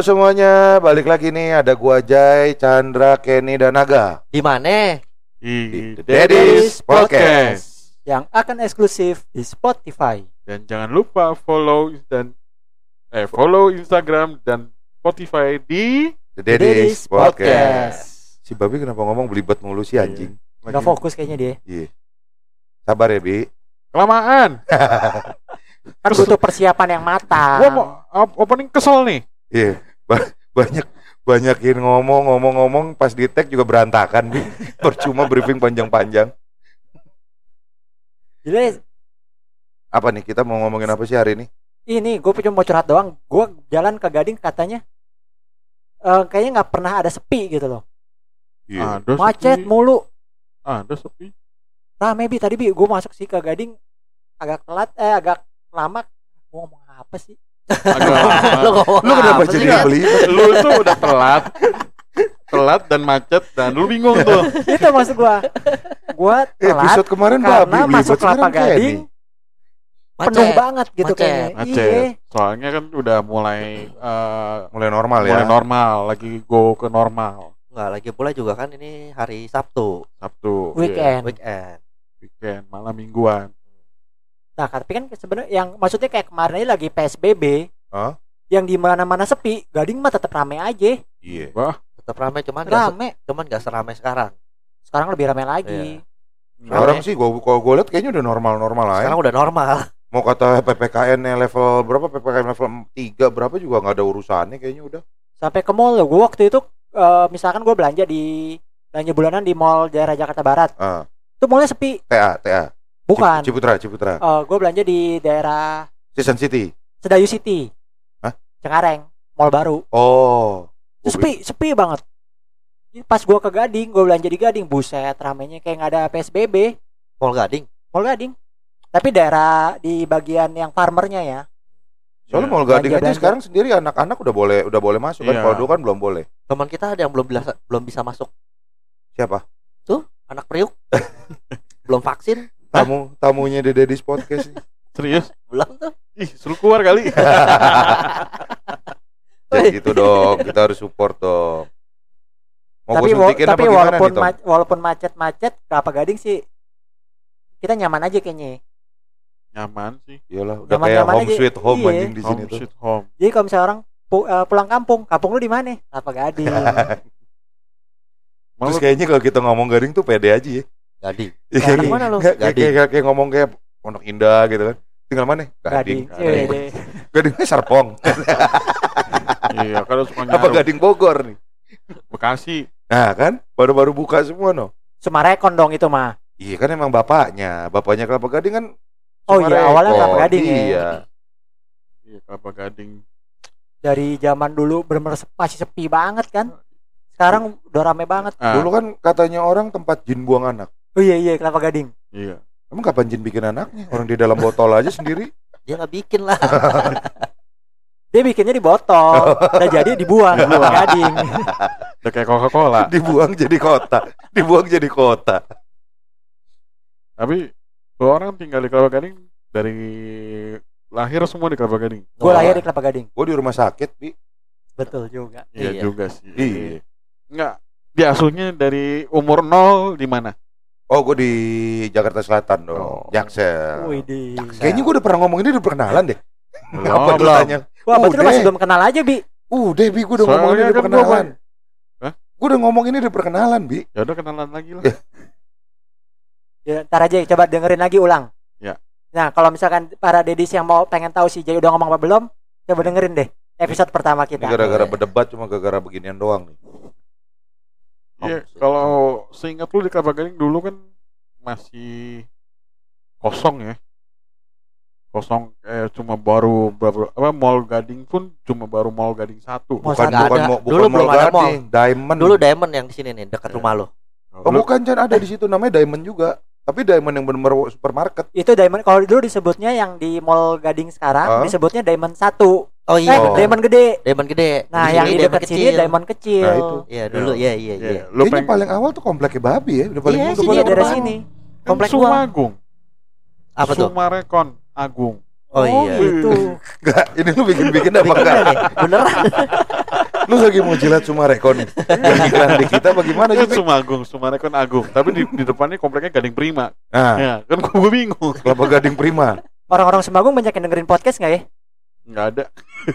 Halo semuanya, balik lagi nih ada gua Jai, Chandra, Kenny dan Naga Di mana? di Daddy's Podcast. yang akan eksklusif di Spotify. Dan jangan lupa follow dan eh follow Instagram dan Spotify di The Daddy's Podcast. Si Babi kenapa ngomong belibet mulu sih anjing? Udah fokus kayaknya dia. Iya. Sabar ya, Bi. kelamaan. Kan butuh persiapan yang matang. Gua mau op- opening kesel nih. Iya. Ba- banyak banyakin ngomong ngomong ngomong pas di tag juga berantakan, Bi. Percuma briefing panjang-panjang. Jadi Apa nih kita mau ngomongin apa sih hari ini? ini gue cuma mau curhat doang. Gue jalan ke Gading katanya eh, kayaknya nggak pernah ada sepi gitu loh. Iya. Ada Macet sepi. mulu. Ada sepi. Rame bi tadi bi gue masuk sih ke Gading agak telat eh agak lama. Gue ngomong apa sih? Agak Lu lama. ngomong Lu kenapa jadi belibet? lu tuh udah telat. telat dan macet dan lu bingung tuh. Itu maksud gue. Gue telat Episode kemarin karena Babi masuk Kelapa. Gading penuh Macet. banget gitu Macet. kayaknya. Macet. Iya. Soalnya kan udah mulai eh, Mulai normal ya. mulai normal, lagi go ke normal. Enggak, lagi pula juga kan ini hari Sabtu, Sabtu, Weekend. weekend. iya, weekend, malam mingguan. Nah, tapi kan sebenarnya yang maksudnya kayak kemarin ini lagi PSBB, Hah? yang di mana-mana sepi, Gading mah tetap rame aja. Iya. Wah, Tetap ramai cuman enggak Rame. cuman enggak seramai sekarang. Sekarang lebih rame lagi. Sekarang sih gua kalau gua lihat kayaknya udah normal-normal aja. Sekarang udah normal. Mau kata PPKN -nya level berapa PPKN level 3 berapa juga nggak ada urusannya kayaknya udah. Sampai ke mall gue waktu itu eh, misalkan gue belanja di belanja bulanan di mall daerah Jakarta Barat. Ah, Itu mallnya sepi. TA, TA. Bukan. Cip- Ciputra, Ciputra. gue belanja di daerah Season City. Sedayu City. Hah? Cengkareng, mall baru. Oh. Itu sepi, sepi banget. Pas gue ke Gading, gue belanja di Gading, buset ramenya kayak nggak ada PSBB. Mall Gading. Mall Gading. Tapi daerah di bagian yang farmernya ya. Soalnya Iya. mau gading aja Belanja-belanja. sekarang sendiri anak-anak udah boleh udah boleh masuk kan. Iya. Kalau dulu kan belum boleh. Teman kita ada yang belum bisa belum bisa masuk. Siapa? Anak priuk. belum vaksin, Tamu tamunya di Daddy's Podcast. nih. serius? belum tuh. Ih, suruh keluar kali. Jadi gitu dong, kita harus support dong. Mau tapi gue wa- suntikin tapi apa gimana walaupun nih, ma- walaupun macet-macet Kelapa Gading sih kita nyaman aja kayaknya. Nyaman sih. Iyalah, udah kayak Nyaman-nyaman home aja. sweet home Iya. anjing di sini Home tuh. sweet home. Jadi kalau misalnya orang pu- eh, pulang kampung, kampung lu di mana? Kelapa Gading. Terus kayaknya kalau kita ngomong gading tuh pede aja ya. Gading. Iya, Gading kayak- mana lu? Kayak, Gading. kayak, kayak ngomong kayak Pondok Indah gitu kan. Tinggal mana? Gading. Gading. Iya, iya. Gadingnya Serpong. iya, kalau suka Apa nyaru. Gading Bogor nih? Bekasi. Nah kan, baru-baru buka semua no. Sumarekon dong itu mah. Iya kan emang bapaknya, bapaknya Kelapa Gading kan. Oh iya, awalnya Kelapa Gading ya. Iya. Iya, Kelapa Gading. Dari zaman dulu bener-bener se- masih sepi banget kan. Sekarang udah rame banget. Ah, Dulu kan katanya orang tempat jin buang anak. Oh iya iya Kelapa Gading. Iya. Emang kapan jin bikin anaknya? Orang di dalam botol aja sendiri. Dia nggak bikin lah. Dia bikinnya di botol. Udah jadi dibuang Kelapa Dibuang. Gading. Udah kayak Coca-Cola. Dibuang jadi kota. Dibuang jadi kota. Tapi kalau orang tinggal di Kelapa Gading dari lahir semua di Kelapa Gading. Gue lahir di Kelapa Gading. Gue di rumah sakit, Bi. Betul juga. Iya, Iya. juga sih. Iya. Enggak. Diasuhnya dari umur nol di mana? Oh, gue di Jakarta Selatan dong. Oh. Jaksel. Wih di. Kayaknya gue udah pernah ngomong ini udah perkenalan deh. Belum, Apa lu belum. tanya? Wah, berarti lu masih belum kenal aja, Bi. Udah, Bi, gue udah ngomong ini udah gua perkenalan. Gue udah ngomong ini udah perkenalan, Bi. Ya udah kenalan lagi lah. Ya. Ya, ntar aja coba dengerin lagi ulang. Ya. Nah, kalau misalkan para dedis yang mau pengen tahu si Jay udah ngomong apa belum, coba dengerin deh episode pertama kita. gara-gara berdebat cuma gara-gara beginian doang nih. Iya, Oh, kalau seingat lu di Kelapa Gading dulu kan masih kosong ya. Kosong eh cuma baru baru apa Mall Gading pun cuma baru Mall Gading satu. Mall Bukan bukan mau bukan Dulu Mall belum ada mall. Gading, Diamond. Dulu Diamond yang di sini nih dekat Iya. rumah lo. Oh, bukan Chan ada di situ namanya Diamond juga. Tapi Diamond yang benar-benar supermarket. Itu Diamond kalau dulu disebutnya yang di Mall Gading sekarang Hah? disebutnya Diamond 1. Oh Eh, iya, Oh. bener. Diamond gede. Diamond gede. Nah, Di yang di dekat sini Diamond kecil. Nah, itu. Iya, dulu ya iya Iya, iya. Lu Kayaknya pengen paling awal tuh kompleknya babi ya. Udah paling Iya, udah paling Iya, awal. sini. kan Komplek gua. Sumagung. Apa tuh? Sumarekon Agung. Oh, iya. gitu. Enggak, ini lu bikin-bikin apa enggak? nih, beneran. Lu lagi mau jilat Sumarekon nih. Yang iklan di kita bagaimana sih? Sumagung, Sumarekon Agung. Tapi di, di depannya kompleknya Gading Prima. Nah, Ya, kan gue bingung. Kelapa Gading Prima. Orang-orang Semagung banyak yang dengerin podcast nggak ya? Nggak ada.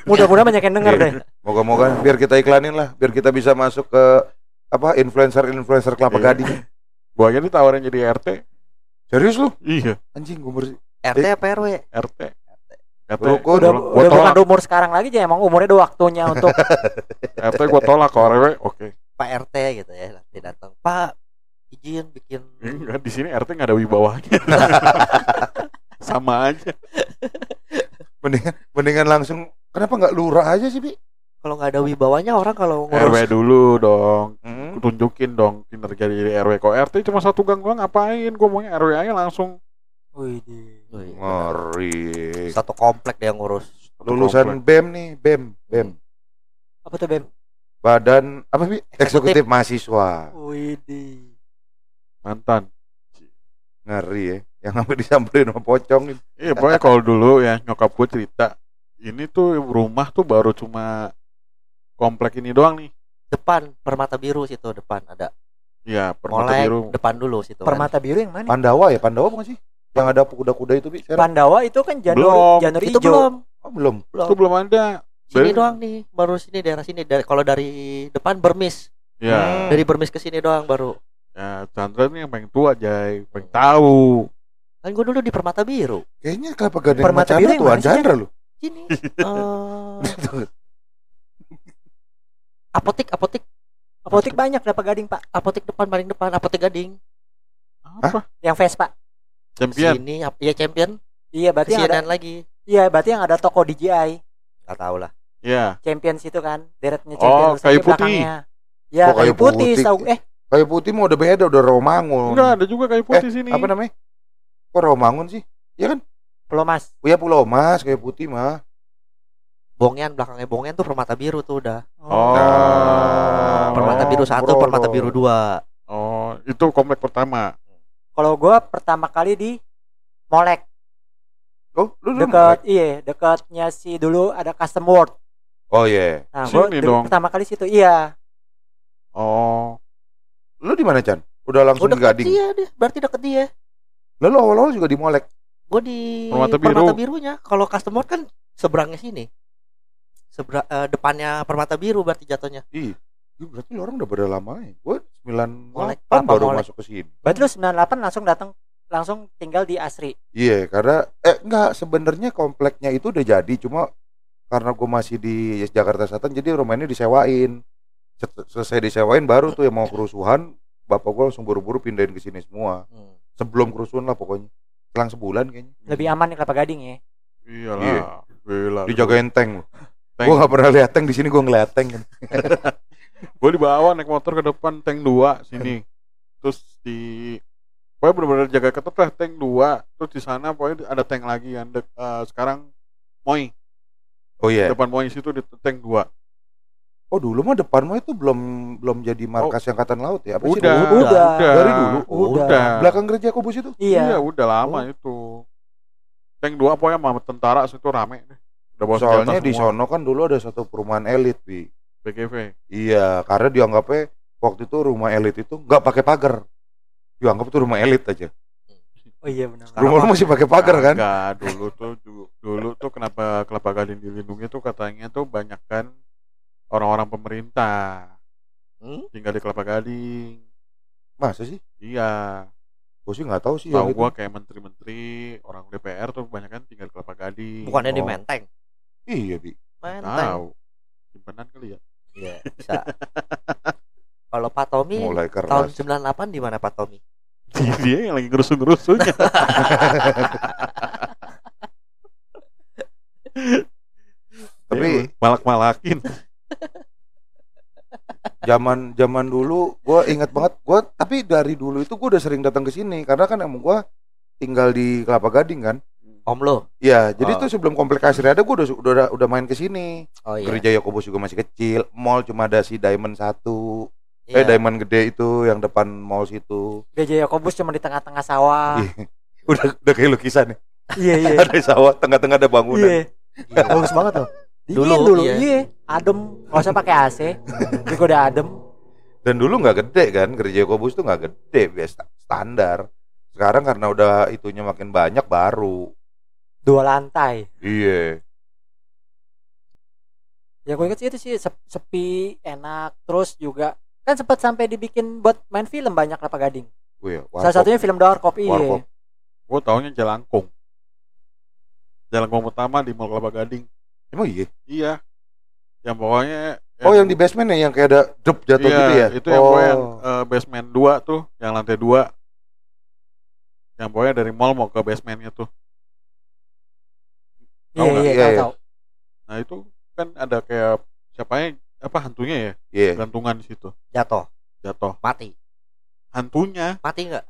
Mudah-mudahan banyak yang denger Iya. deh. Moga-moga biar kita iklanin lah, biar kita bisa masuk ke apa influencer-influencer Kelapa Iya. Gading. Gua aja ditawarin jadi RT. Serius lu? Iya, Anjing gue bersih. RT apa RW? RT. RT. Rukun. Udah, Gua udah bukan umur sekarang lagi aja emang umurnya udah waktunya untuk RT gua tolak kalau RW. Oke. Pak RT gitu ya nanti datang. Pak izin bikin Enggak, di sini RT nggak ada wibawanya. Sama aja. Mendingan mendingan langsung kenapa nggak lurah aja sih, Pi? kalau nggak ada wibawanya orang kalau RW ngurus dulu dong. Hmm. Tunjukin dong kinerja di RW. Kok RT cuma satu gang doang ngapain? Gua maunya RW aja langsung. Wih. Ngeri. satu komplek dia yang ngurus. Satu Lulusan komplek. BEM nih, BEM, BEM. apa tuh Bem? Badan apa Pi? Eksekutif mahasiswa. Wih, mantan. Ngeri ya. Yang sampai disamperin sama pocong ini. Iya, pokoknya kalau dulu ya nyokap gue cerita, ini tuh rumah tuh baru cuma komplek ini doang nih. Depan Permata Biru situ depan ada. Iya, permata Molek biru. depan dulu situ. kan. Permata biru yang mana? Pandawa ya, Pandawa bukan sih? Yang ada kuda-kuda itu? Sekarang? Pandawa itu kan janur Belum. janur Itu hijau. belum. Oh, belum. Belum. Itu belum ada. Sini Dari- doang nih, baru sini daerah sini. Dari kalau dari depan Bermis, Ya, Hmm. dari Bermis ke sini doang baru. ya Chandra nih yang paling tua, Jay. Paling tahu. Kan gue dulu di Permata Biru. Kayaknya kelapa gading Permata Biru tuh Chandra lu. Sini. eh apotik, apotik, Apotik banyak dapat gading, Pak. apotik depan paling depan, apotik Gading. Apa? Yang Vespa. Champion. Sini, ap- ya champion. Iya, berarti yang ada lagi. Iya, berarti yang ada toko DJI. Gak tau lah. Ya. Champions itu kan, deretnya Oh, Champions kayu lagi putih. belakangnya. Ya, Oh, kayu kayu putih, putih. tahu eh Kayu putih mau udah beda, udah Romangun. Enggak, ada juga kayu putih sini. Apa namanya? Kok Romangun sih? Iya kan? Pelomas. Oh ya Pulau Mas, kayu putih mah. Bongen belakangnya Bongen tuh Permata Biru tuh udah. Oh. Nah, Permata Oh, Biru satu, bro, Permata. Biru dua. Oh, itu komplek pertama. Kalau gua pertama kali di Molek Oh, lu dulu dekat iya, dekatnya si dulu ada Custom World. Oh iya. Nah, gua Sini dong. pertama kali situ. Iya. Oh, Lu di mana, Chan? Udah langsung Udah di Gading. dia deh, berarti deket dia. Lalu awal-awal juga di Molek. Gue di Permata Permata, Biru. Birunya. Kalau customer kan seberangnya sini. Sebera eh, depannya Permata Biru berarti jatuhnya. Ih, Ih, berarti lu orang udah pada lama ya. Gue 98 Molek, baru Molek. masuk ke sini. Berarti lu 98 langsung datang langsung tinggal di Asri. Iya, karena eh enggak sebenarnya kompleknya itu udah jadi, cuma karena gue masih di Jakarta Selatan, jadi rumah ini disewain. Selesai disewain baru tuh yang mau kerusuhan, bapak gue langsung buru-buru pindahin ke sini semua. Hmm. Sebelum kerusuhan lah pokoknya. Selang sebulan kayaknya. Lebih aman nih Kelapa Gading ya. iyalah. Iya. Gila. Dijagain tank loh. Tank. Gue gak pernah lihat tank di sini, gue ngeliat tank kan. Gue dibawa naik motor ke depan tank 2 sini. Terus di Pokoknya bener-bener jaga ketat lah tank 2 Terus di sana pokoknya ada tank lagi yang dek, eh, sekarang Moi Oh iya. depan Moi situ di tank 2 Oh dulu mah depan mah itu belum belum jadi markas angkatan laut ya? Apa sih? udah, dulu? Udah. Dari dulu? Udah. Belakang gereja Kobus itu? Iya, Iya. udah lama itu. Tank 2 pokoknya sama tentara situ rame deh. Udah bawa Soalnya di semua. sono kan dulu ada satu perumahan elit, Bi. BGV. Iya, karena dianggapnya waktu itu rumah elit itu nggak pakai pagar. Dianggap itu rumah elit aja. Oh iya benar. Rumah lu masih pakai pagar kan? Enggak, dulu tuh du- dulu tuh kenapa Kelapa Gading dilindungi tuh katanya tuh banyak kan orang-orang pemerintah Hmm? tinggal di Kelapa Gading. Masa sih? Iya, Gue sih nggak tahu sih tahu gua kayak menteri-menteri, orang DPR tuh banyak kan tinggal di Kelapa Gading. Bukannya di Oh. Menteng. Iya, Bi. Menteng. Tahu. Simpenan kali ya. Iya, bisa. Kalau Pak Tommy Mulai tahun keras. 98 di mana Pak Tommy? Dia yang lagi ngerusuh-ngerusuhnya. Tapi malak-malakin. Zaman zaman dulu gue ingat banget gue tapi dari dulu itu gue udah sering datang ke sini karena kan emang gue tinggal di Kelapa Gading kan Om lo. Iya, jadi Oh. tuh sebelum komplek Asri ada gue udah udah udah main ke sini. Oh iya. Gereja Yakobus juga masih kecil. Mall cuma ada si Diamond satu. Iya. Eh Diamond gede itu yang depan mall situ. Gereja Yakobus cuma di tengah-tengah sawah. Iya. udah udah kayak lukisan ya. Iya iya. ada sawah, tengah-tengah ada bangunan. Iya. Iya. Bagus banget loh. Dulu, dulu, iya. iya. Adem nggak usah pakai AC juga udah adem Dan dulu nggak gede kan, gereja Yakobus tuh nggak gede, biasa standar. Sekarang karena udah itunya makin banyak baru. dua lantai Iya. ya gue inget sih itu sih sep- sepi enak terus juga kan sempat sampai dibikin buat main film banyak Kelapa Gading Wih, salah satunya film Warkop iya. Gue taunya Jelangkung. Jelangkung pertama di Mall Kelapa Gading. Emang iya? Iya. Yang pokoknya Oh yang di basement ya, yang kayak ada drop jatuh iya, gitu ya? Itu yang oh. pokoknya yang eh, basement 2 tuh, yang lantai 2. Yang pokoknya dari mall mau ke basementnya tuh. iya Tahu nggak? iya Iya, tahu iya. tahu Nah itu kan ada kayak siapanya apa hantunya ya Iya. gantungan di situ Jatuh, jatuh mati. hantunya Mati nggak?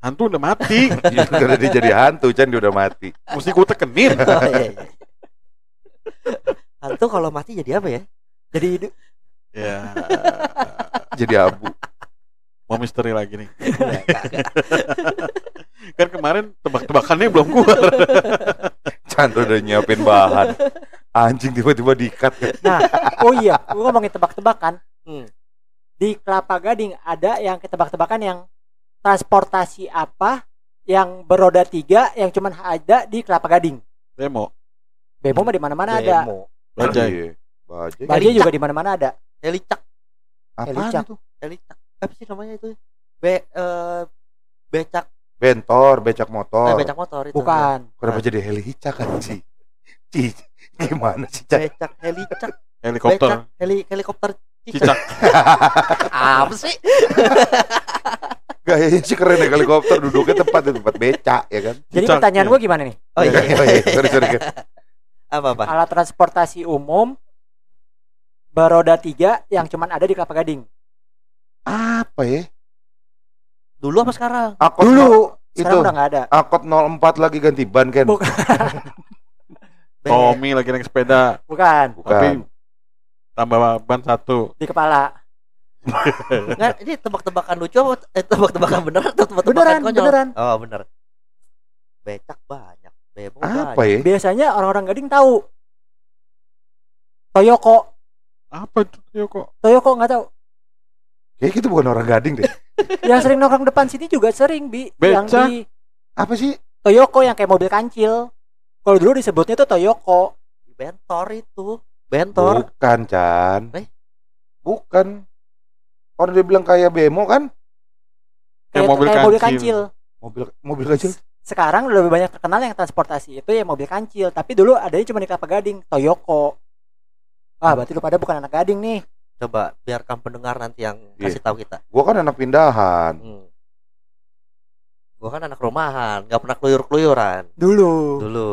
hantu udah mati Iya, Karena dia jadi hantu, Chan dia udah mati. mesti ku tekenin Oh, iya, iya. Hantu kalau mati jadi apa ya? jadi hidup ya Jadi abu. mau misteri lagi nih kan kemarin tebak-tebakannya belum keluar Chan udah nyiapin bahan. Anjing tiba-tiba diikat. nah oh iya gue ngomongin tebak-tebakan Hmm. di Kelapa Gading ada yang ketebak-tebakan yang transportasi apa yang beroda tiga yang cuman ada di Kelapa Gading demo Bemo mah di mana-mana ada Demo. Bajai Iya. Bajai. Bajai juga di mana-mana ada Helicak, Apaan Helicak. itu? helicak. Apa sih namanya itu? Be eh becak, Bentor, becak eh, motor. becak motor itu. bukan Kenapa jadi helicak kan sih? Ci, gimana sih? Becak helicak, helikopter becak heli helikopter cicak Apa sih? Gayanya sih keren ya helikopter duduknya tepat di tempat becak ya kan? jadi Cicak, pertanyaan iya. gue gimana nih Oh iya. Oh, iya. Sorry, sorry. Apa apa? alat transportasi umum beroda tiga yang cuman ada di Kelapa Gading Apa ya? Dulu apa sekarang? Akot dulu no- sekarang itu udah nggak ada Akot 04 lagi ganti ban kan? Bukan. Tommy lagi naik sepeda bukan tapi tambah ban satu di kepala Nggak, ini tebak-tebakan lucu apa eh, tebak-tebakan beneran atau tebak-tebakan Beneran, konyol? beneran. Oh, bener. Becak banyak, bemo Apa ya? biasanya orang-orang Gading tahu Toyoko apa itu Yoko Toyoko nggak tahu Kayak gitu bukan orang gading deh. yang sering nongkrong depan sini juga sering bi yang Becak. di Apa sih? Toyoko yang kayak mobil kancil kalau dulu disebutnya tuh Toyoko Bentor itu. Bentor. Bukan, Chan. Eh? Bukan. Orang dia bilang kayak bemo kan? Kayak kayak mobil kayak mobil kancil. kancil Mobil mobil kecil. Sekarang lebih banyak terkenal yang transportasi itu ya mobil kancil tapi dulu adanya cuma di Kelapa Gading Toyoko ah berarti lu pada bukan anak Gading nih Coba biarkan pendengar nanti yang Iya. kasih tahu kita. Gua kan anak pindahan. Hmm. Gua kan anak rumahan, nggak pernah keluyur-keluyuran dulu dulu.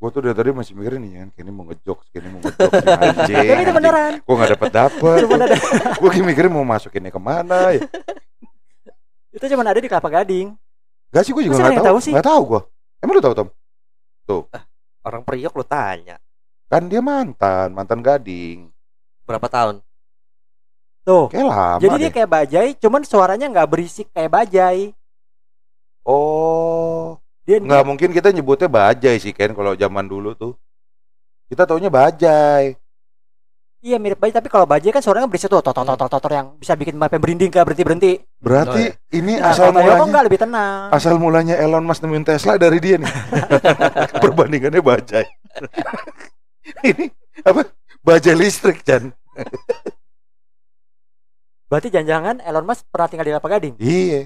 Gua tuh dari tadi masih mikirin nih kan, kayaknya mau ngejok, kayaknya mau ngejok anjing. itu beneran Gua gak dapet dapet. Gua kayak mikirin mau masukinnya ke mana ya. itu cuma ada di Kelapa Gading Gak sih, gua juga Masa gak tahu. tahu sih? Gak tahu gua. Emang lu tahu Tom? Orang Priok lu tanya, Kan dia mantan, mantan gading. berapa tahun? tuh Kayak lama jadi deh. dia kayak bajai cuman suaranya nggak berisik kayak bajai Oh, dia nggak mungkin kita nyebutnya bajai sih Ken kalau zaman dulu tuh. Kita taunya bajai. Iya mirip bajai tapi kalau bajai kan suaranya berisik tuh totor totor totor yang bisa bikin sampai berinding kayak berhenti berhenti Berarti Oh, iya. ini nah, asal mulanya enggak lebih tenang asal mulanya Elon Musk nemuin Tesla dari dia nih. Perbandingannya bajai. ini apa? Bajai listrik, Chan. berarti jangan-jangan Elon Musk pernah tinggal di Kelapa Gading Iya.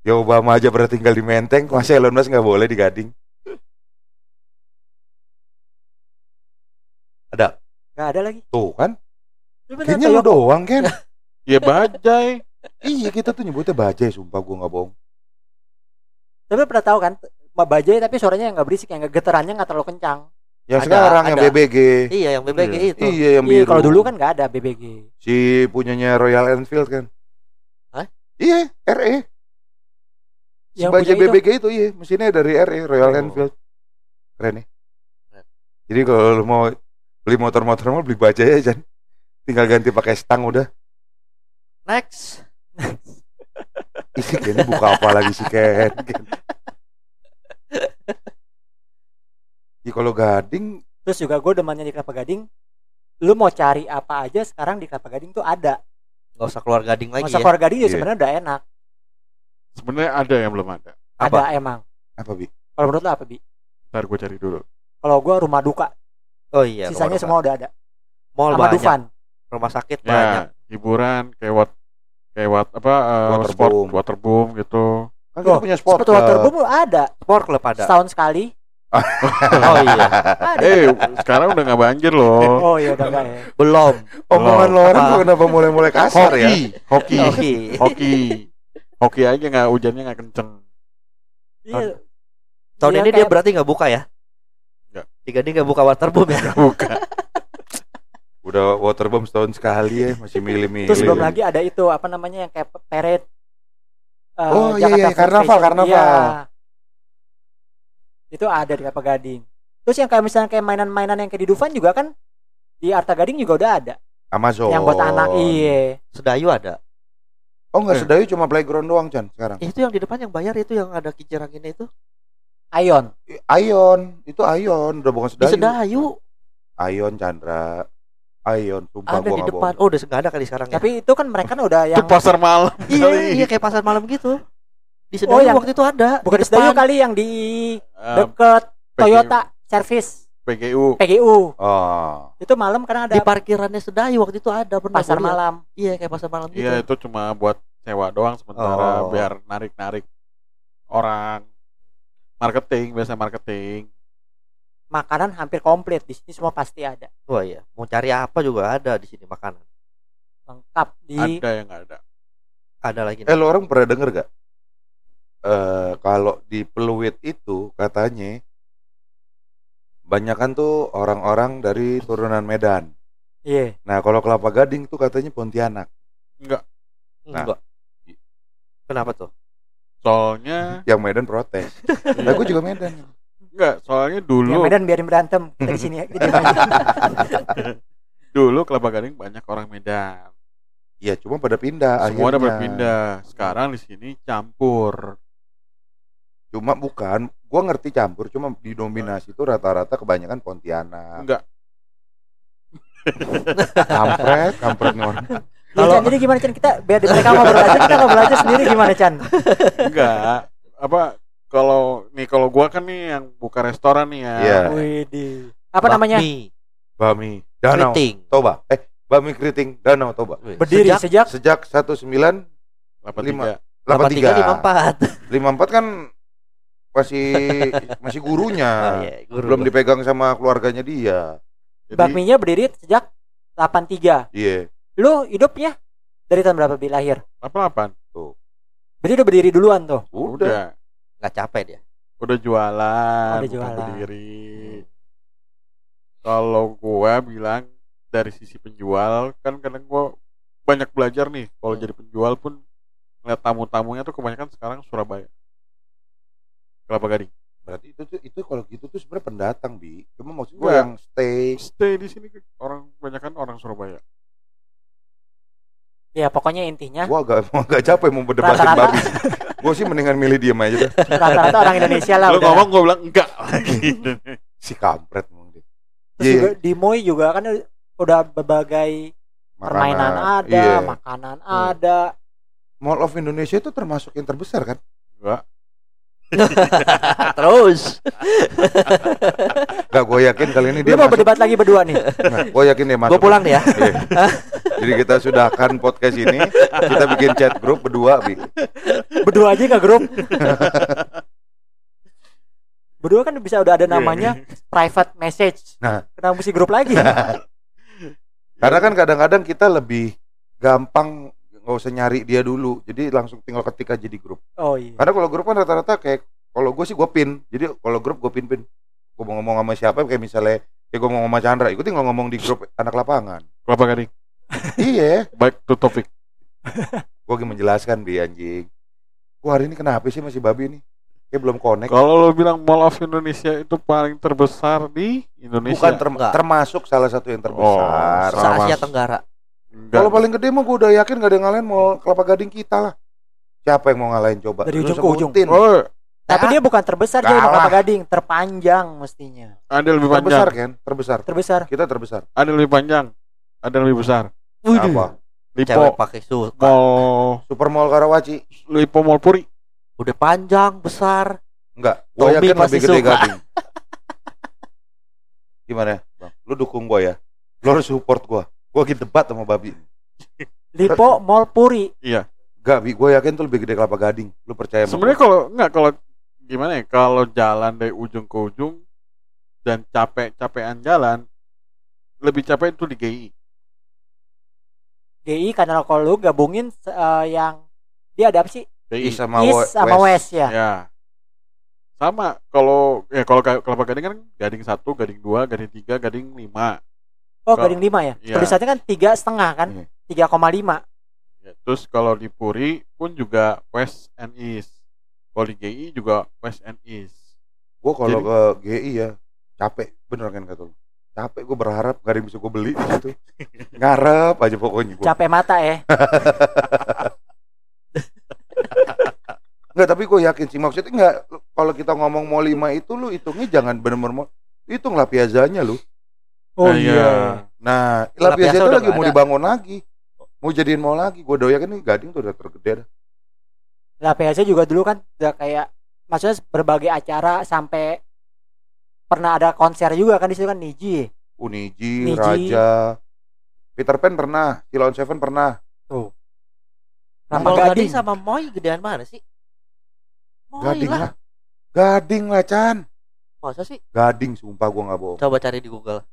Ya Obama aja pernah tinggal di Menteng, masa Elon Musk nggak boleh di Gading? Ada. Nggak ada lagi Tuh kan? Lu Kayaknya lu doang, Ken. ya bajai iya, kita tuh nyebutnya bajai, sumpah gua nggak bohong. tapi lu pernah tahu kan bajai tapi suaranya nggak berisik yang getarannya nggak terlalu kencang Yang Ada, sekarang yang ada. BBG. Iya, yang BBG Iya. itu. Iya, yang Iya, biru. kalau dulu kan nggak ada BBG si punyanya Royal Enfield kan. Hah? Iya, RE. Si Yang bajai punya itu. BBG itu iya, mesinnya dari RE Royal Oh. Enfield. Keren nih. Keren. Jadi kalau lu mau beli motor-motor mau beli bajai aja, Jan. Tinggal ganti pakai stang udah. Next. Ih, Ken buka apa lagi sih Ken? Ken. Ih, kalau gading terus juga gue demannya di Kelapa Gading lu mau cari apa aja sekarang di Kelapa Gading tuh ada. nggak usah keluar gading lagi Masa ya Kelapa Gading ya Iya. sebenarnya udah enak. Sebenarnya ada yang belum ada. Apa? Ada emang. Apa bi? Kalau menurut lu apa, Bi? Ntar gue cari dulu. Kalau gua rumah duka, oh iya sisanya semua udah ada. mall Sama banyak Dufan. rumah sakit banyak Ya, hiburan kayak wat kayak wat apa uh, Waterboom. sport waterboom gitu. Kan kita Loh, punya sport. Sepatu waterboom ada. sport club ada Setahun sekali. oh iya Ada. Eh, sekarang udah nggak banjir loh. Oh iya udah enggak ya. belum Omongan lo orang kenapa mulai-mulai kasar ya? Hoki, hoki, oke hoki, hoki aja nggak hujannya nggak kenceng. Iya. tahun Iya, ini dia berarti nggak buka ya. Tiga dia nggak buka waterboom ya Bukan. Udah waterbomb setahun sekali ya, masih milih-milih. Terus belum lagi ada itu apa namanya yang kayak peret eh, Oh, iya, Jakarta iya, Fair karnaval, Fashion. karnaval. Iya. Itu ada di Kelapa Gading. Terus yang kayak misalnya kayak mainan-mainan yang kayak di Dufan juga kan di Arta Gading juga udah ada. Amazon. Yang buat anak iya. sedayu ada Oh enggak Eh. sedayu cuma playground doang Chan sekarang. itu yang di depan yang bayar itu yang ada kincir anginnya itu Ion. Ion, itu Ion, udah bukan di sedayu. sedayu Ion Chandra. Ion, sumpah ada gua di depan bohong. oh udah nggak ada kali sekarang ya Tapi itu kan mereka kan udah Itu yang pasar malam. iya iya kayak pasar malam gitu di sedayu Oh, yang- waktu itu ada bukan di. Sedayu kali yang di Eh, deket Toyota Service PGU. PGU. Oh. Itu malam karena ada di parkirannya sedayu waktu itu ada pernah pasar malam. iya kayak pasar malam gitu Iya itu cuma buat sewa doang sementara Oh. biar narik-narik orang marketing biasa marketing Makanan hampir komplit di sini semua pasti ada. wah iya mau cari apa juga ada di sini makanan Lengkap di ada yang nggak ada ada lagi Eh lo orang pernah denger gak? Eh kalau di Peluit itu katanya banyakan tuh orang-orang dari turunan Medan. Iya. Nah kalau Kelapa Gading tuh katanya Pontianak. enggak Nah. enggak kenapa tuh soalnya Yang Medan protes. Nah gue juga Medan. enggak soalnya Yang dulu Medan biarin berantem kita di sini ya. Jadi dulu kelapa gading banyak orang Medan Iya cuma pada pindah. semua udah akhirnya. berpindah sekarang di sini campur Cuma bukan. Gue ngerti campur. Cuma didominasi tuh rata-rata kebanyakan Pontianak. enggak Kampret, kampret nih orang. Ya, Chan, jadi gimana Chan kita biar mereka ngobrol aja kita ngobrol aja sendiri gimana Chan? enggak apa kalau nih kalau gua kan nih yang buka restoran nih ya Iya. Widih. Apa namanya? Bakmi, Bami Danau keriting Toba. Eh Bami Keriting Danau Toba. Berdiri sejak sejak, Sejak 19 delapan Lima. tiga 83. 83 54 54 kan masih masih gurunya. oh, iya, guru Belum dipegang sama keluarganya dia. jadi bakminya berdiri sejak 83. Iya. Lu hidupnya dari tahun berapa bi lahir? apa delapan Tuh. Berarti udah berdiri duluan tuh. Udah. udah nggak capek dia udah jualan Udah bukan jualan. berdiri kalau gua bilang dari sisi penjual kan kadang gua banyak belajar nih kalau Hmm. jadi penjual pun ngeliat tamu-tamunya tuh kebanyakan sekarang Surabaya Kelapa Gading Berarti itu tuh itu kalau gitu tuh sebenarnya pendatang bi. Cuma maksud gue Enggak. yang stay. stay di sini orang kebanyakan orang Surabaya Ya pokoknya intinya Gua agak mau agak capek mau berdebatin babi. gue sih mendingan milih diem aja rata-rata orang Indonesia lah lu udah. ngomong gua bilang enggak lagi Si kampret dia. Terus Iya, juga di Moi juga kan udah berbagai permainan makanan. ada, Iya. makanan Hmm. ada. Mall of Indonesia itu termasuk yang terbesar kan? enggak terus Gak gue yakin kali ini Lu dia mau masuk. berdebat lagi berdua nih. gue yakin dia masuk. gue pulang deh ya Iya. Jadi kita sudahkan podcast ini, kita bikin chat grup berdua, Bi. Berdua aja nggak grup. Berdua kan bisa udah ada namanya private message. Nah. Kenapa mesti grup lagi? Karena kan kadang-kadang kita lebih gampang nggak usah nyari dia dulu, jadi langsung tinggal ketik aja di grup. Oh iya. Karena kalau grup kan rata-rata kayak kalau gue sih gue pin, jadi kalau grup gue pin pin. Gue mau ngomong sama siapa kayak misalnya kayak gue mau ngomong sama Chandra, gue tinggal ngomong di grup anak lapangan. Kelapa Gading iya, baik to topik gue lagi menjelaskan bi anjing. Gue hari ini kenapa sih masih babi nih? Kayak belum connect. kalau lo bilang Mall of Indonesia itu paling terbesar di Indonesia Bukan term- Enggak. termasuk salah satu yang terbesar. Oh, se Asia. Tenggara. Kalau paling gede mah gue udah yakin gak ada yang ngalahin mau kelapa gading kita lah. Siapa yang mau ngalahin coba? Dari ujung ke ujung. oh Tapi dia bukan terbesar dia Kalah. Kelapa Gading, terpanjang mestinya. ada lebih terbesar panjang kan? Terbesar. Terbesar. Kita terbesar. ada lebih panjang ada yang lebih besar. Apa? Lipo Cewek pakai suit. Mall Super Mall Karawaci. Lipo Mall Puri. Udah panjang, besar. Enggak, Tommy yakin lebih gede suka. gading. Gimana, Bang? Lu dukung gua ya? Lu harus support gua. Gua lagi debat sama babi. Lipo Mall Puri. Iya. Bi, gua yakin tuh lebih gede kelapa gading. Lu percaya sama Sebenarnya kalau enggak kalau gimana ya? Kalau jalan dari ujung ke ujung dan capek-capean jalan lebih capek itu di GI. GI karena kalau lu gabungin eh, yang dia ada apa sih? GI. Sama East sama West, ya. Ya. Sama kalau ya kalau kelapa gading kan gading satu, gading dua, gading tiga, gading lima. Oh, Kalau- gading lima ya. Iya. Tulisannya kan tiga setengah kan? Iya. Tiga koma lima. Ya, terus kalau di Puri pun juga West and East. Kalau di GI juga West and East. Gua kalau ke GI ya capek bener kan kata lu. Capek gua berharap gak ada yang bisa gua beli di situ. Ngarep aja pokoknya gua. Capek mata ya. Enggak, tapi gue yakin sih maksudnya enggak kalau kita ngomong mau lima itu lu hitungnya jangan bener-bener mau hitung lah piazanya lu. Oh Nah, iya. Nah, Lah, lah piazza Piazza itu lagi mau ada. dibangun lagi. Mau jadiin mall lagi. Gue doyan nih Gading tuh udah tergede dah. Lah PSC juga dulu kan udah kayak maksudnya berbagai acara sampai pernah ada konser juga kan di situ kan Niji. Uniji, Niji. Raja, Peter Pan pernah, Silon Seven pernah. Rampak Mall Gading. Gading sama Moy gedean mana sih? Moy Gading lah. lah. Gading lah Chan. Masa sih? Gading sumpah gua nggak bohong. Coba cari di Google.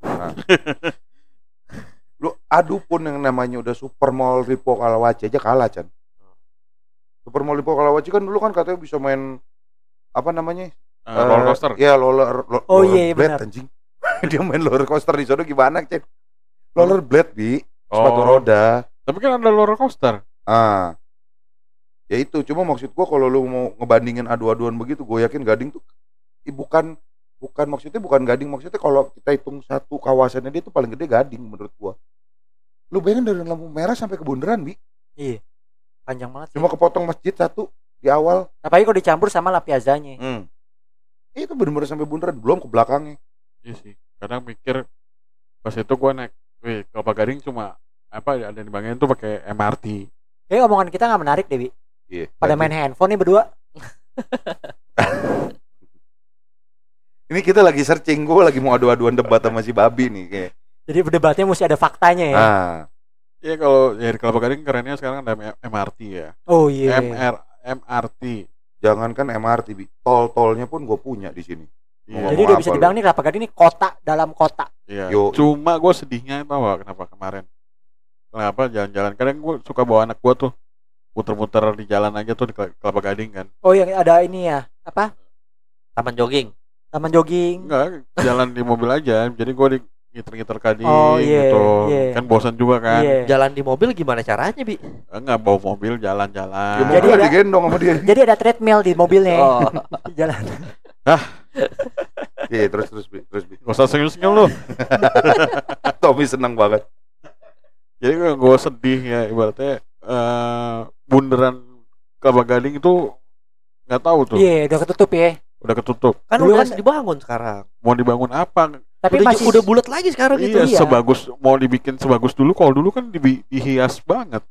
Lu adu pun yang namanya udah Super Mall Lipo Kalawaci aja kalah Chan. Super Mall Lipo Kalawaci kan dulu kan katanya bisa main apa namanya? Eh, roller Eh, coaster. Iya, roller, lo- Oh, roller iya, iya, blade benar. anjing. Dia main roller coaster di sana gimana, Chan? Roller blade bi, sepatu Oh. roda. Tapi kan ada roller coaster. Ah. Ya itu, cuma maksud gua kalau lu mau ngebandingin adu-aduan begitu, gue yakin Gading tuh ih, bukan bukan maksudnya bukan Gading, maksudnya kalau kita hitung satu kawasannya dia tuh paling gede Gading menurut gua. Lu bayangin dari lampu merah sampai ke bundaran, Bi. Iya. Panjang banget. Cuma kepotong masjid satu di awal. Apalagi kalau dicampur sama La Piazzanya. Hmm. Itu bener-bener sampai bundaran, belum ke belakangnya. Iya sih. Kadang mikir pas itu gua naik, wih, kelapa gading cuma apa ada yang dibanggain tuh pakai MRT. Eh omongan kita nggak menarik Dewi. Iya. Pada main handphone nih berdua. Ini kita lagi searching, gua lagi mau adu-aduan debat sama si Babi nih kayak. Jadi berdebatnya mesti ada faktanya ya. Ah, Iya kalau ya di kelapa gading kerennya sekarang ada MRT ya. Oh iya. MR MRT. jangankan MRT. Tol-tolnya pun gue punya di sini. Iya. Jadi udah bisa dibilang nih Kelapa Gading ini kota dalam kota. Iya. Yo. Cuma gue sedihnya tau gak kenapa kemarin? Kenapa jalan-jalan? Kadang gue suka bawa anak gue tuh muter-muter di jalan aja tuh di Kel- kelapa gading kan. Oh yang ada ini ya. Apa? Taman jogging. Taman jogging. Enggak, jalan di mobil aja. Jadi gue di ngiter-ngiter kading Oh, iya, gitu. iya. Kan bosan juga kan. Iya. Jalan di mobil gimana caranya, Bi? Enggak bawa mobil jalan-jalan. Ya, Jadi ada- digendong sama dia. Jadi ada treadmill di mobilnya. Oh. Di jalan. Iya, terus terus Bi, terus Bi. Gak usah senyum-senyum lu. Tommy seneng banget. Jadi gue sedih ya ibaratnya eh bundaran kelapa gading itu nggak tahu tuh Iya, udah ketutup ya. Udah ketutup. Kan Dulu udah kan- dibangun sekarang. Mau dibangun apa? Tapi udah, masih udah bulat lagi sekarang gitu. iya, iya. sebagus mau dibikin sebagus dulu. Kalau dulu kan dibi- dihias banget.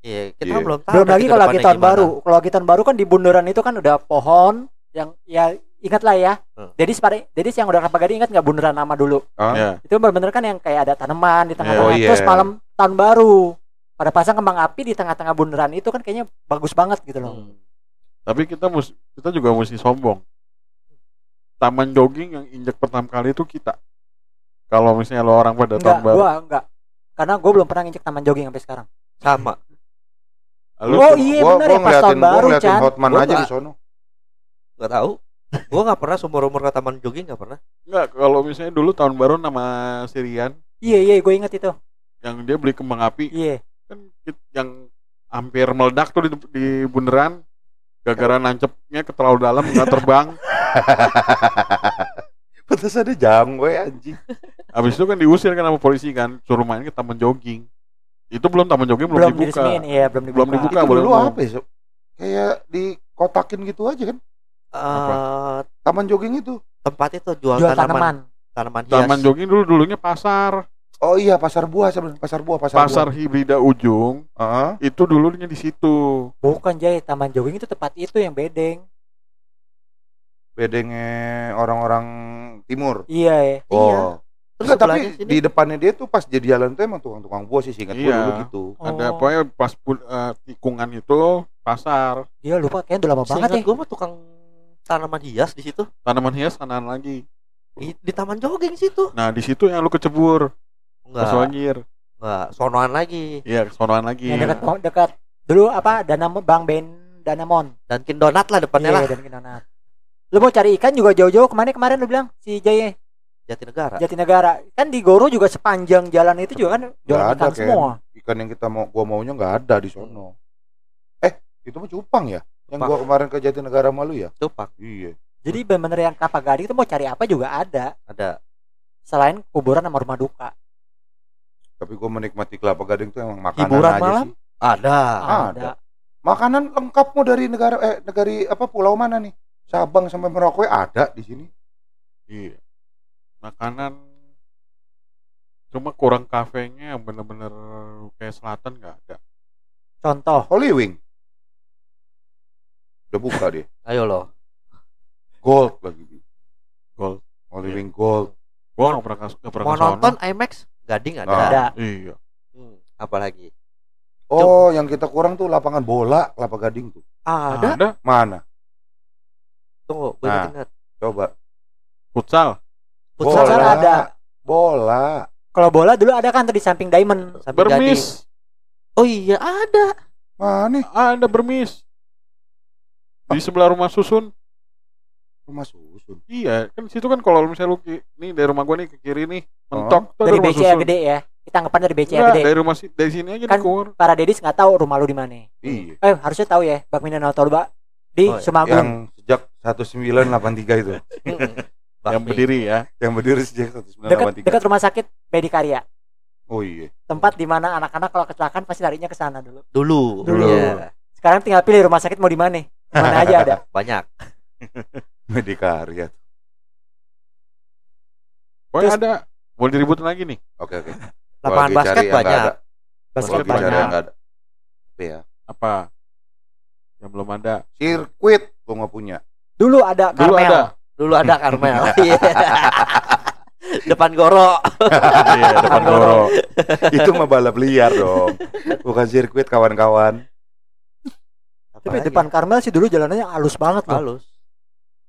Iya, kita Iya. belum tahu. belum lagi kalau lagi tahun gimana. baru. Kalau lagi tahun baru kan di bundaran itu kan udah pohon yang ya ingat lah ya. Hmm. Jadi separe, jadi yang udah kelapa gading ingat nggak bundaran nama dulu? Ah, Ya. Itu benar-benar kan yang kayak ada tanaman di tengah-tengah. Oh, iya. Terus malam tahun baru pada pasang kembang api di tengah-tengah bundaran itu kan kayaknya bagus banget gitu loh. Hmm. Tapi kita mus kita juga mesti sombong. Taman jogging yang injak pertama kali itu kita. Kalau misalnya lo orang pada Enggak, tahun baru, gua enggak. Karena gua belum pernah nginjek taman jogging sampai sekarang. Sama. lu Oh, iya, gua, bener gua ya, pas tahun baru, Chan. Hotman Gua aja di nggak- sono. Gak tahu. Gua nggak pernah seumur umur ke taman jogging nggak pernah. enggak kalau misalnya dulu tahun baru nama Sirian Iya, iya, gue inget itu. yang dia beli kembang api Iya. kan yang hampir meledak tuh di, di bundaran gara-gara nancepnya ke terlalu dalam nggak terbang Pantes ada jangwe anjing. habis itu kan diusir kan sama polisi kan suruh main ke taman jogging itu belum taman jogging belum, Belum, dibuka iya, belum dibuka. Belum dibuka. Itu boleh dulu apa ya? Kayak dikotakin gitu aja kan. Eh, Taman jogging itu. tempat itu jual, Jual tanaman, tanaman. tanaman hias. taman jogging dulu dulunya pasar Oh iya pasar buah sebenarnya pasar buah pasar, Pasar buah. hibrida ujung Heeh. itu dulunya di situ. Bukan Jay, Taman Jogging itu tempat itu yang bedeng. Bedengnya orang-orang timur. Iya ya. Oh. Terus Enggak, tapi sini di depannya dia tuh pas jadi jalan tuh emang tukang-tukang buah sih singkat Iya. dulu gitu. Ada Oh. pokoknya pas pun eh, tikungan itu pasar Dia lupa kayaknya udah lama banget Seingat ya. gue mah tukang tanaman hias di situ. tanaman hias kanan lagi. Di, di taman jogging situ. Nah di situ yang lu kecebur pas Enggak, banjir. enggak, sonoan lagi. Iya kesonoan lagi. Yang dekat dekat dulu apa Dana Bang Ben Danamon. Dunkin Donat lah depannya lah. Iya, dan Donat. Lu mau cari ikan juga jauh-jauh ke mana kemarin lu bilang si Jaya Jatinegara. Jatinegara kan di Goro juga sepanjang jalan itu juga kan jualan ada, ikan semua. Ikan yang kita mau gua maunya nggak ada di sono. Eh, itu mah cupang ya? Yang Cupang. gua kemarin ke Jatinegara malu ya? Tupak Iya. Jadi bener-bener yang Kelapa Gading itu mau cari apa juga ada ada. selain kuburan sama rumah duka. Tapi gua menikmati kelapa gading tuh emang makanan Hiburan aja malam? sih. Ada. Ada. Makanan lengkap mau dari negara eh negari apa pulau mana nih? Sabang sampai Merauke ada di sini. Iya. Makanan cuma kurang kafenya yang bener-bener kayak selatan nggak ada. Contoh, Holy Wing. Udah buka dia. Ayo loh. Gold lagi. Gold. Holy Iya. Wing Gold. Gua nggak pernah nggak pernah Mau nonton IMAX Gading ada. Nah. ada. Iya. Hmm, apalagi? Oh, yang kita kurang tuh lapangan bola kelapa gading tuh. Ada. Ada Mana? Tunggu, gue Nah. ingat. Coba. futsal. Futsal Bola. ada. Bola. Kalau bola dulu ada kan tuh di samping Diamond. Sampai Gading. Bermis. Oh iya ada. Mana? Ada bermis. Di sebelah rumah susun. Rumah susun. Iya, kan situ kan kalau misalnya lu nih dari rumah gua nih ke kiri nih, mentok tuh ada Dari rumah BCA susun. gede ya. Kita anggapan dari BCA Enggak, gede. dari rumah si- dari sini aja Kan- dikur. Para dedis nggak tahu rumah lu di mana. Iya. Eh harusnya tahu ya, Bang Mindan Toba di Oh, iya. Sumagung. Yang sejak 1983 itu. Yang berdiri ya. yang berdiri sejak Dekat 1983. dekat rumah sakit Medikarya. Oh iya. Tempat di mana anak-anak kalau kecelakaan pasti larinya ke sana dulu. Dulu. Dulu. Iya. Sekarang tinggal pilih rumah sakit mau di mana. Mana aja ada. Banyak. Medikarya. Pokoknya Terus- ada. Mau diributin lagi nih. Oke oke. Lapangan basket cari yang nggak banyak. ada. Basket banyak. ada. Apa ya? Apa? Yang belum ada. Sirkuit gua nggak punya. Dulu ada Dulu Karmel. ada. Dulu ada Karmel. Iya. Depan Goro. Iya, depan Goro. Itu mah balap liar dong. Bukan sirkuit kawan-kawan. Tapi depan Karmel sih dulu jalanannya halus banget loh. halus.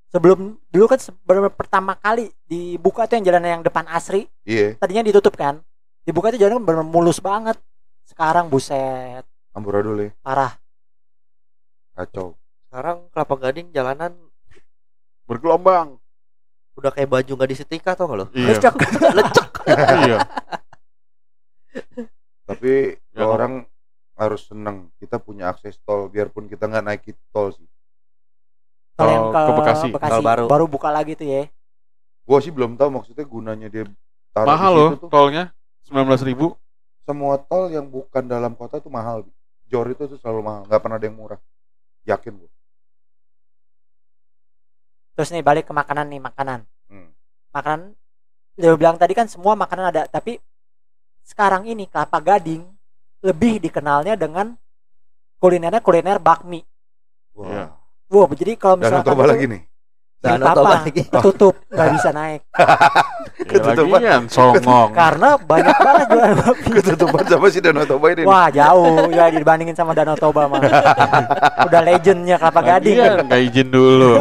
Sebelum dulu kan sebelum pertama kali dibuka tuh yang jalan yang depan Asri, Iya. tadinya ditutup kan. Dibuka tuh jalan bener mulus banget. Sekarang buset, Amburadul ya. parah. Kacau. Sekarang Kelapa Gading jalanan Bergelombang. udah kayak baju nggak disetrika tau gak lo? Iya. Lecek. Lecek. iya. Tapi Ya, orang harus seneng kita punya akses tol biarpun kita nggak naik tol sih. Kalau yang Tol ke, ke Bekasi. Tol baru. baru buka lagi tuh ya. Gua sih belum tahu maksudnya gunanya dia taruh Mahal di loh tuh. tolnya. 19 ribu. Semua tol yang bukan dalam kota tuh mahal. Jor itu tuh selalu mahal, nggak pernah ada yang murah. Yakin gua. Terus nih balik ke makanan nih, makanan. Hmm. Makanan dia bilang tadi kan semua makanan ada, tapi sekarang ini Kelapa Gading lebih dikenalnya dengan kulinernya kuliner bakmi. Wah. Iya. Wow, jadi kalau misalkan coba lagi nih. Toba apa-apa, lagi. ketutup nggak bisa naik Ya, Ketutupan. lagian songong. karena banyak banget jualan bakmi. Ketutupan sama si Danau Toba ini. Wah jauh ya dibandingin sama Danau Toba mah. Udah legendnya Kelapa Gading. Lagian nggak izin dulu.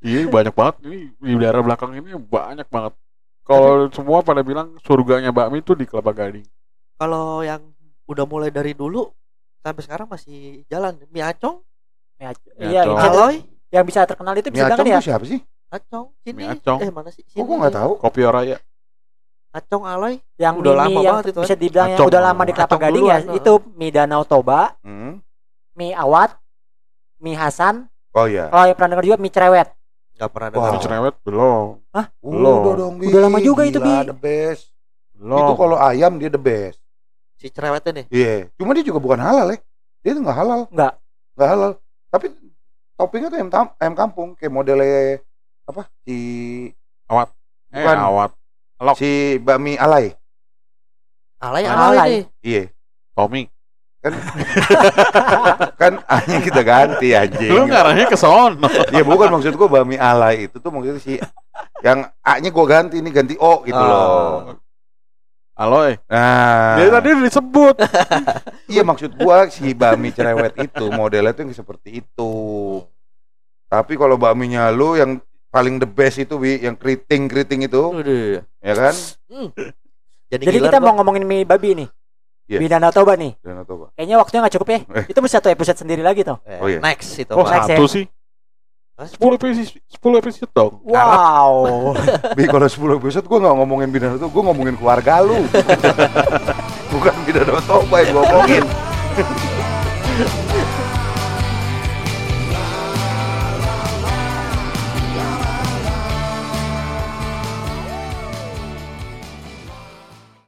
iya banyak banget ini di daerah belakang ini banyak banget. Kalau semua pada bilang surganya bakmi itu di Kelapa Gading. Kalau yang udah mulai dari dulu sampai sekarang masih jalan. Mie acong, Ya, Ya, iya, bisa- aloy, yang bisa terkenal itu bisa Acong ya. siapa sih? acong, sini. Acong. Eh mana sih? Kok gua nggak tahu? Kopi Oraya. Acong aloy. Yang Udah lama yang banget itu bisa dibilang yang udah lama di Kelapa Acong Gading ya itu mie Danau Toba, Hmm. mie Awat, mie Hasan, Oh iya. kalau yang pernah dengar juga mie Cerewet. Gak pernah dengar. Mie cerewet belum. Belum. Udah dong, Bi. Udah lama juga itu, Gila, Bi. the best. Belum. Itu kalau ayam dia the best. Si cerewetnya nih. Iya. Cuma dia juga bukan halal ya. Dia tuh nggak halal. Nggak. Nggak halal. Tapi toppingnya tuh ayam, tam- ayam kampung kayak modelnya apa? Si eh bukan. awat. Alok. Si Bami Alay. Alay Alay. alay nih. Iya. Tommy. Kan hanya kita ganti anjing. Lu ngarahnya ke sono. Ya bukan maksud gua Bami Alay itu tuh maksudnya si yang A-nya gua ganti ini ganti O gitu Oh. loh. Aloy. Nah, Dia tadi disebut. iya maksud gua si Bami cerewet itu modelnya tuh yang seperti itu. Tapi kalau baminya lu yang paling the best itu Wi, yang keriting-keriting itu, Udah. ya kan? Hmm. Jadi, Jadi kita Bang. mau ngomongin mie babi nih. Iya. Mie Danau Toba nih. Dan atau apa? Kayaknya waktunya nggak cukup ya. Eh. Itu mesti satu episode sendiri lagi tuh. Eh, Oh, iya. Next itu. Oh. Next ya. satu sih. Hah? 10 episode, 10 episode dong. Wow. Bi kalau 10 episode gua nggak ngomongin bidang itu, gua ngomongin keluarga lu. Bukan bidang toba yang gua ngomongin.